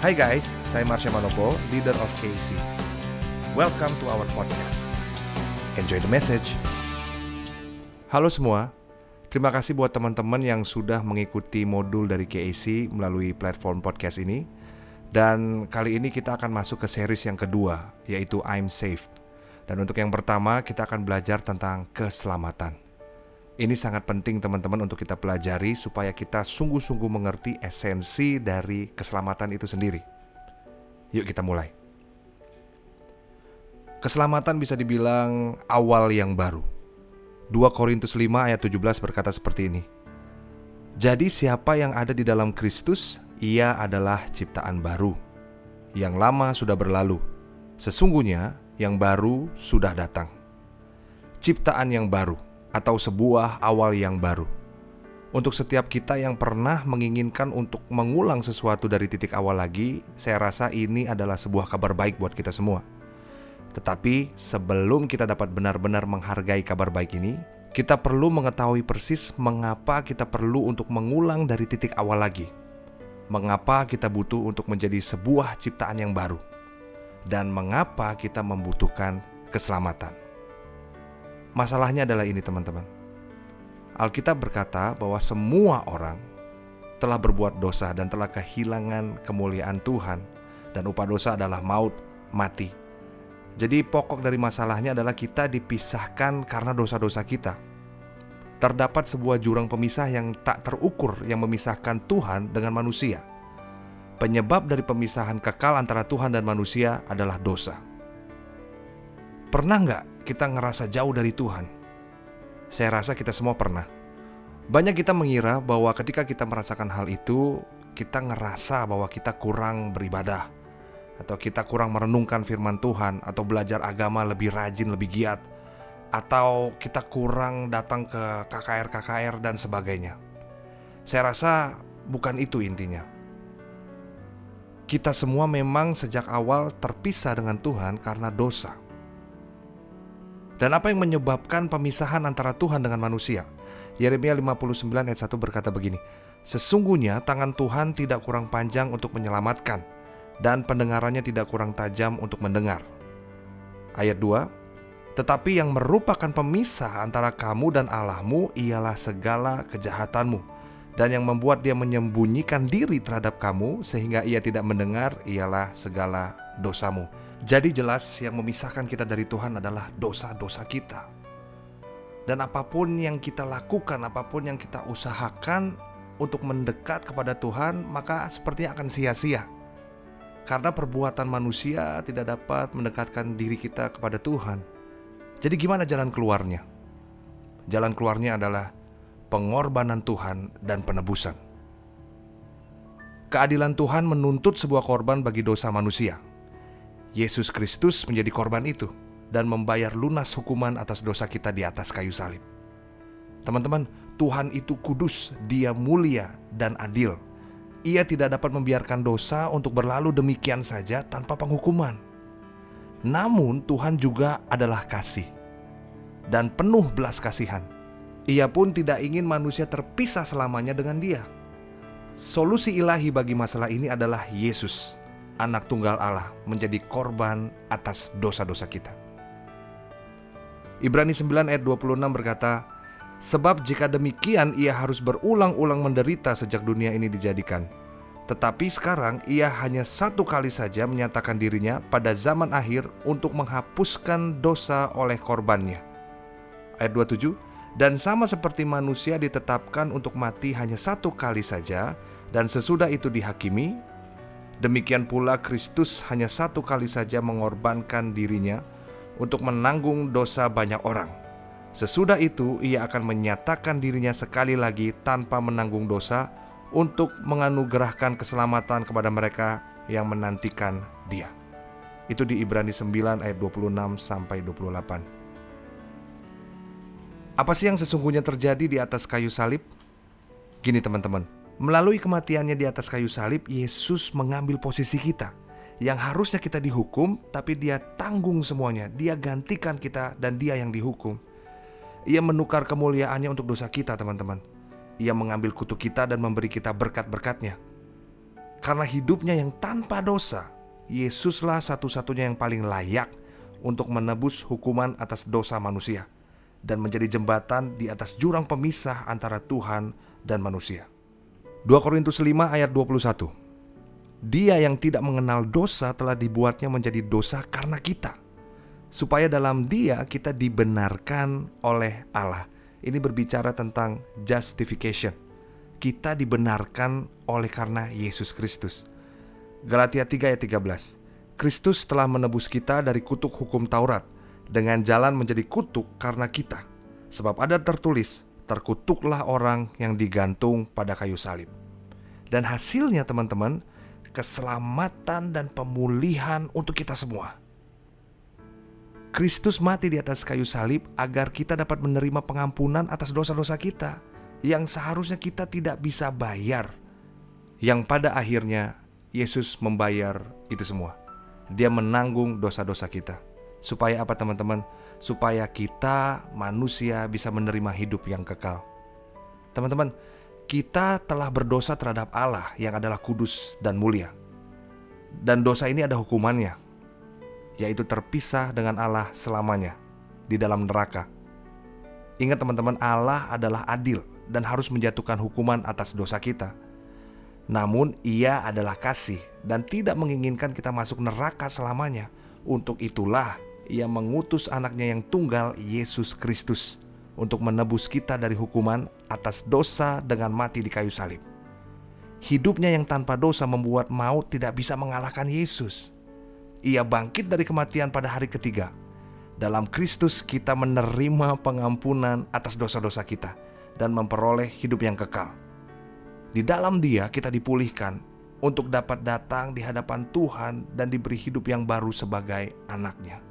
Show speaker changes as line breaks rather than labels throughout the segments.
Hai guys, saya Marsha Manopo, leader of KC. Welcome to our podcast. Enjoy the message. Halo semua, terima kasih buat teman-teman yang sudah mengikuti modul dari KAC melalui platform podcast ini. Dan kali ini kita akan masuk ke series yang kedua, yaitu I'm Safe. Dan untuk yang pertama, kita akan belajar tentang keselamatan. Ini sangat penting teman-teman untuk kita pelajari supaya kita sungguh-sungguh mengerti esensi dari keselamatan itu sendiri. Yuk kita mulai. Keselamatan bisa dibilang awal yang baru. 2 Korintus 5 ayat 17 berkata seperti ini. Jadi siapa yang ada di dalam Kristus, ia adalah ciptaan baru. Yang lama sudah berlalu. Sesungguhnya yang baru sudah datang. Ciptaan yang baru atau sebuah awal yang baru. Untuk setiap kita yang pernah menginginkan untuk mengulang sesuatu dari titik awal lagi, saya rasa ini adalah sebuah kabar baik buat kita semua. Tetapi sebelum kita dapat benar-benar menghargai kabar baik ini, kita perlu mengetahui persis mengapa kita perlu untuk mengulang dari titik awal lagi. Mengapa kita butuh untuk menjadi sebuah ciptaan yang baru, dan mengapa kita membutuhkan keselamatan. Masalahnya adalah ini, teman-teman. Alkitab berkata bahwa semua orang telah berbuat dosa dan telah kehilangan kemuliaan Tuhan, dan upah dosa adalah maut, mati. Jadi, pokok dari masalahnya adalah kita dipisahkan karena dosa-dosa kita. Terdapat sebuah jurang pemisah yang tak terukur yang memisahkan Tuhan dengan manusia. Penyebab dari pemisahan kekal antara Tuhan dan manusia adalah dosa. Pernah nggak kita ngerasa jauh dari Tuhan? Saya rasa kita semua pernah. Banyak kita mengira bahwa ketika kita merasakan hal itu, kita ngerasa bahwa kita kurang beribadah, atau kita kurang merenungkan firman Tuhan, atau belajar agama lebih rajin, lebih giat, atau kita kurang datang ke KKR-KKR dan sebagainya. Saya rasa bukan itu intinya. Kita semua memang sejak awal terpisah dengan Tuhan karena dosa. Dan apa yang menyebabkan pemisahan antara Tuhan dengan manusia? Yeremia 59 ayat 1 berkata begini, Sesungguhnya tangan Tuhan tidak kurang panjang untuk menyelamatkan, dan pendengarannya tidak kurang tajam untuk mendengar. Ayat 2, Tetapi yang merupakan pemisah antara kamu dan Allahmu ialah segala kejahatanmu, dan yang membuat dia menyembunyikan diri terhadap kamu sehingga ia tidak mendengar ialah segala dosamu. Jadi jelas yang memisahkan kita dari Tuhan adalah dosa-dosa kita. Dan apa pun yang kita lakukan, apa pun yang kita usahakan untuk mendekat kepada Tuhan, maka sepertinya akan sia-sia. Karena perbuatan manusia tidak dapat mendekatkan diri kita kepada Tuhan. Jadi gimana jalan keluarnya? Jalan keluarnya adalah pengorbanan Tuhan dan penebusan. Keadilan Tuhan menuntut sebuah korban bagi dosa manusia Yesus Kristus menjadi korban itu dan membayar lunas hukuman atas dosa kita di atas kayu salib. Teman-teman, Tuhan itu kudus, Dia mulia dan adil. Ia tidak dapat membiarkan dosa untuk berlalu demikian saja tanpa penghukuman. Namun, Tuhan juga adalah kasih dan penuh belas kasihan. Ia pun tidak ingin manusia terpisah selamanya dengan Dia. Solusi ilahi bagi masalah ini adalah Yesus anak tunggal Allah menjadi korban atas dosa-dosa kita. Ibrani 9 ayat 26 berkata, Sebab jika demikian ia harus berulang-ulang menderita sejak dunia ini dijadikan. Tetapi sekarang ia hanya satu kali saja menyatakan dirinya pada zaman akhir untuk menghapuskan dosa oleh korbannya. Ayat 27, Dan sama seperti manusia ditetapkan untuk mati hanya satu kali saja, dan sesudah itu dihakimi, Demikian pula Kristus hanya satu kali saja mengorbankan dirinya untuk menanggung dosa banyak orang. Sesudah itu, ia akan menyatakan dirinya sekali lagi tanpa menanggung dosa untuk menganugerahkan keselamatan kepada mereka yang menantikan Dia. Itu di Ibrani 9 ayat 26 sampai 28. Apa sih yang sesungguhnya terjadi di atas kayu salib? Gini teman-teman, Melalui kematiannya di atas kayu salib, Yesus mengambil posisi kita yang harusnya kita dihukum, tapi Dia tanggung semuanya. Dia gantikan kita, dan Dia yang dihukum. Ia menukar kemuliaannya untuk dosa kita, teman-teman. Ia mengambil kutuk kita dan memberi kita berkat-berkatnya. Karena hidupnya yang tanpa dosa, Yesuslah satu-satunya yang paling layak untuk menebus hukuman atas dosa manusia dan menjadi jembatan di atas jurang pemisah antara Tuhan dan manusia. 2 Korintus 5 ayat 21 Dia yang tidak mengenal dosa telah dibuatnya menjadi dosa karena kita Supaya dalam dia kita dibenarkan oleh Allah. Ini berbicara tentang justification. Kita dibenarkan oleh karena Yesus Kristus. Galatia 3 ayat 13 Kristus telah menebus kita dari kutuk hukum Taurat dengan jalan menjadi kutuk karena kita. Sebab ada tertulis, terkutuklah orang yang digantung pada kayu salib. Dan hasilnya teman-teman, keselamatan dan pemulihan untuk kita semua. Kristus mati di atas kayu salib agar kita dapat menerima pengampunan atas dosa-dosa kita yang seharusnya kita tidak bisa bayar. Yang pada akhirnya Yesus membayar itu semua. Dia menanggung dosa-dosa kita. Supaya apa teman-teman? Supaya kita manusia bisa menerima hidup yang kekal. Teman-teman, kita telah berdosa terhadap Allah yang adalah kudus dan mulia. Dan dosa ini ada hukumannya, yaitu terpisah dengan Allah selamanya di dalam neraka. Ingat teman-teman, Allah adalah adil dan harus menjatuhkan hukuman atas dosa kita. Namun ia adalah kasih dan tidak menginginkan kita masuk neraka selamanya. Untuk itulah ia mengutus anaknya yang tunggal Yesus Kristus untuk menebus kita dari hukuman atas dosa dengan mati di kayu salib. Hidupnya yang tanpa dosa membuat maut tidak bisa mengalahkan Yesus. Ia bangkit dari kematian pada hari ketiga. Dalam Kristus kita menerima pengampunan atas dosa-dosa kita dan memperoleh hidup yang kekal. Di dalam Dia kita dipulihkan untuk dapat datang di hadapan Tuhan dan diberi hidup yang baru sebagai anaknya.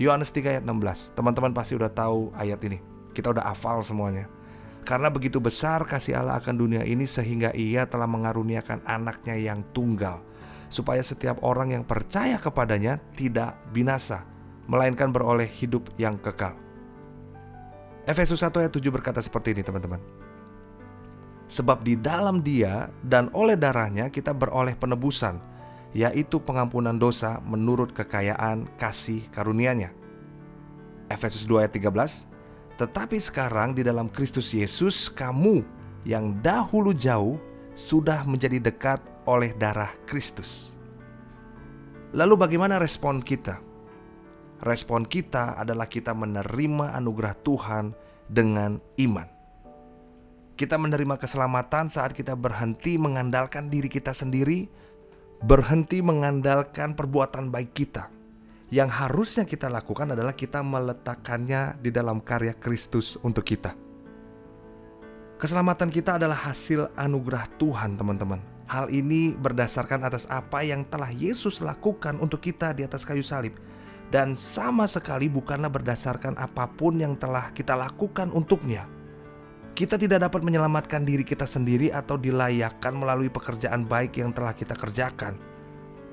Yohanes 3 ayat 16 Teman-teman pasti udah tahu ayat ini. Kita udah hafal semuanya. Karena begitu besar kasih Allah akan dunia ini Sehingga ia telah mengaruniakan anaknya yang tunggal. Supaya setiap orang yang percaya kepadanya Tidak binasa Melainkan beroleh hidup yang kekal. Efesus 1 ayat 7 berkata seperti ini teman-teman. Sebab di dalam dia dan oleh darahnya kita beroleh penebusan yaitu pengampunan dosa menurut kekayaan kasih karunia-Nya. Efesus 2 ayat 13 Tetapi sekarang di dalam Kristus Yesus kamu yang dahulu jauh sudah menjadi dekat oleh darah Kristus. Lalu bagaimana respon kita? Respon kita adalah kita menerima anugerah Tuhan dengan iman. Kita menerima keselamatan saat kita berhenti mengandalkan diri kita sendiri berhenti mengandalkan perbuatan baik kita. Yang harusnya kita lakukan adalah kita meletakkannya di dalam karya Kristus untuk kita. Keselamatan kita adalah hasil anugerah Tuhan, teman-teman. Hal ini berdasarkan atas apa yang telah Yesus lakukan untuk kita di atas kayu salib, dan sama sekali bukanlah berdasarkan apa pun yang telah kita lakukan untuknya. Kita tidak dapat menyelamatkan diri kita sendiri atau dilayakkan melalui pekerjaan baik yang telah kita kerjakan.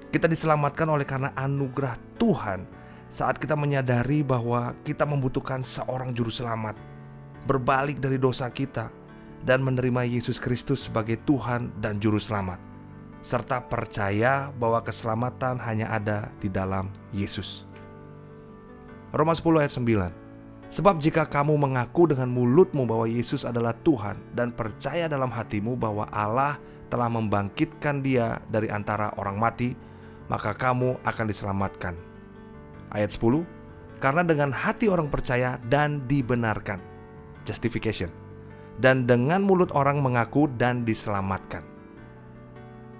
Kita diselamatkan oleh karena anugerah Tuhan saat kita menyadari bahwa kita membutuhkan seorang juru selamat, berbalik dari dosa kita dan menerima Yesus Kristus sebagai Tuhan dan juru selamat serta percaya bahwa keselamatan hanya ada di dalam Yesus. Roma 10 ayat 9 Sebab jika kamu mengaku dengan mulutmu bahwa Yesus adalah Tuhan dan percaya dalam hatimu bahwa Allah telah membangkitkan dia dari antara orang mati, maka kamu akan diselamatkan. Ayat 10, karena dengan hati orang percaya dan dibenarkan, justification, dan dengan mulut orang mengaku dan diselamatkan.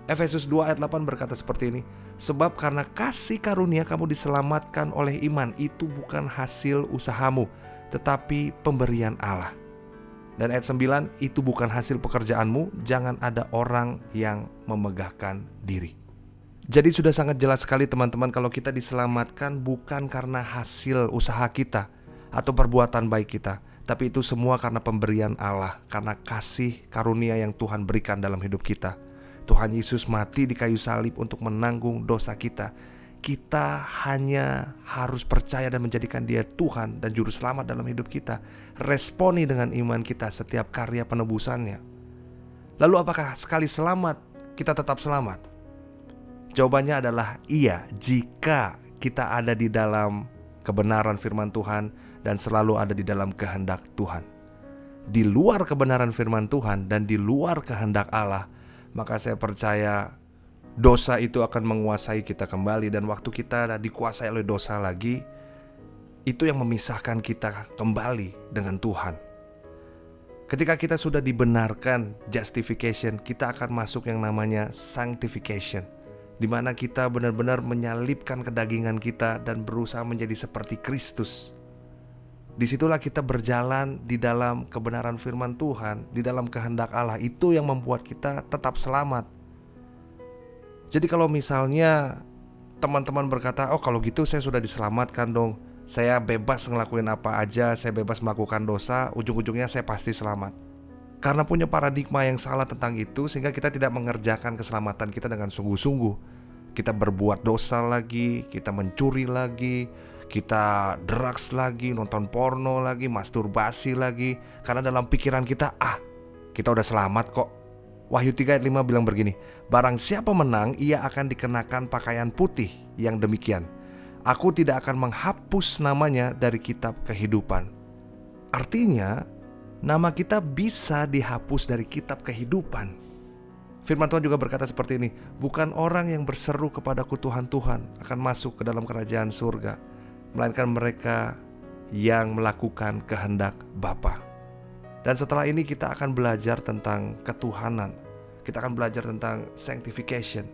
Efesus 2 ayat 8 berkata seperti ini, Sebab karena kasih karunia kamu diselamatkan oleh iman Itu bukan hasil usahamu Tetapi pemberian Allah. Dan ayat 9 Itu bukan hasil pekerjaanmu Jangan ada orang yang memegahkan diri. Jadi sudah sangat jelas sekali teman-teman Kalau kita diselamatkan bukan karena hasil usaha kita Atau perbuatan baik kita Tapi itu semua karena pemberian Allah Karena kasih karunia yang Tuhan berikan dalam hidup kita Tuhan Yesus mati di kayu salib untuk menanggung dosa kita. Kita hanya harus percaya dan menjadikan Dia Tuhan dan Juru Selamat dalam hidup kita. Responi dengan iman kita setiap karya penebusannya. Lalu, apakah sekali selamat kita tetap selamat? Jawabannya adalah iya, jika kita ada di dalam kebenaran firman Tuhan dan selalu ada di dalam kehendak Tuhan. Di luar kebenaran firman Tuhan dan di luar kehendak Allah, maka saya percaya dosa itu akan menguasai kita kembali dan waktu kita dikuasai oleh dosa lagi, itu yang memisahkan kita kembali dengan Tuhan. Ketika kita sudah dibenarkan justification, kita akan masuk yang namanya sanctification di mana kita benar-benar menyalipkan kedagingan kita dan berusaha menjadi seperti Kristus. Di situlah kita berjalan di dalam kebenaran firman Tuhan, di dalam kehendak Allah. Itu yang membuat kita tetap selamat. Jadi kalau misalnya teman-teman berkata, "Oh, kalau gitu saya sudah diselamatkan dong. Saya bebas ngelakuin apa aja, saya bebas melakukan dosa, ujung-ujungnya saya pasti selamat." Karena punya paradigma yang salah tentang itu sehingga kita tidak mengerjakan keselamatan kita dengan sungguh-sungguh. Kita berbuat dosa lagi, kita mencuri lagi, kita drugs lagi, nonton porno lagi, masturbasi lagi karena dalam pikiran kita ah, kita udah selamat kok. Wahyu 3 ayat 5 bilang begini, barang siapa menang ia akan dikenakan pakaian putih yang demikian. Aku tidak akan menghapus namanya dari kitab kehidupan. Artinya, nama kita bisa dihapus dari kitab kehidupan. Firman Tuhan juga berkata seperti ini, bukan orang yang berseru kepadaku Tuhan Tuhan akan masuk ke dalam kerajaan surga, melainkan mereka yang melakukan kehendak Bapa. Dan setelah ini kita akan belajar tentang ketuhanan. Kita akan belajar tentang sanctification,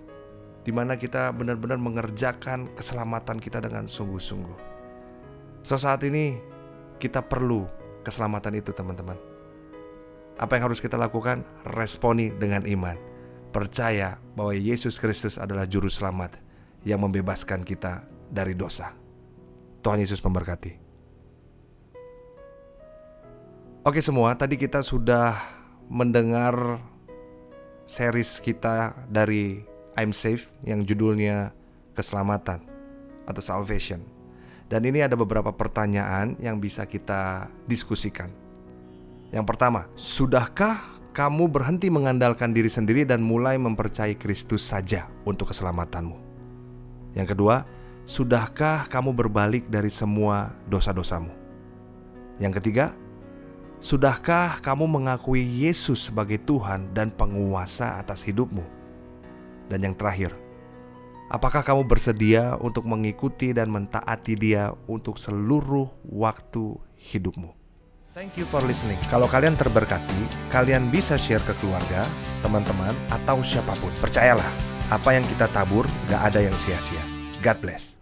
di mana kita benar-benar mengerjakan keselamatan kita dengan sungguh-sungguh. So saat ini kita perlu keselamatan itu teman-teman. Apa yang harus kita lakukan? Responi dengan iman. Percaya bahwa Yesus Kristus adalah juru selamat yang membebaskan kita dari dosa. Tuhan Yesus memberkati. Oke semua, tadi kita sudah mendengar series kita dari I'm Safe yang judulnya Keselamatan atau Salvation. Dan ini ada beberapa pertanyaan yang bisa kita diskusikan. Yang pertama, sudahkah kamu berhenti mengandalkan diri sendiri dan mulai mempercayai Kristus saja untuk keselamatanmu? Yang kedua, sudahkah kamu berbalik dari semua dosa-dosamu? Yang ketiga, sudahkah kamu mengakui Yesus sebagai Tuhan dan penguasa atas hidupmu? Dan yang terakhir, Apakah kamu bersedia untuk mengikuti dan mentaati Dia untuk seluruh waktu hidupmu? Thank you for listening. Kalau kalian terberkati, kalian bisa share ke keluarga, teman-teman, atau siapa pun. Percayalah, apa yang kita tabur gak ada yang sia-sia. God bless.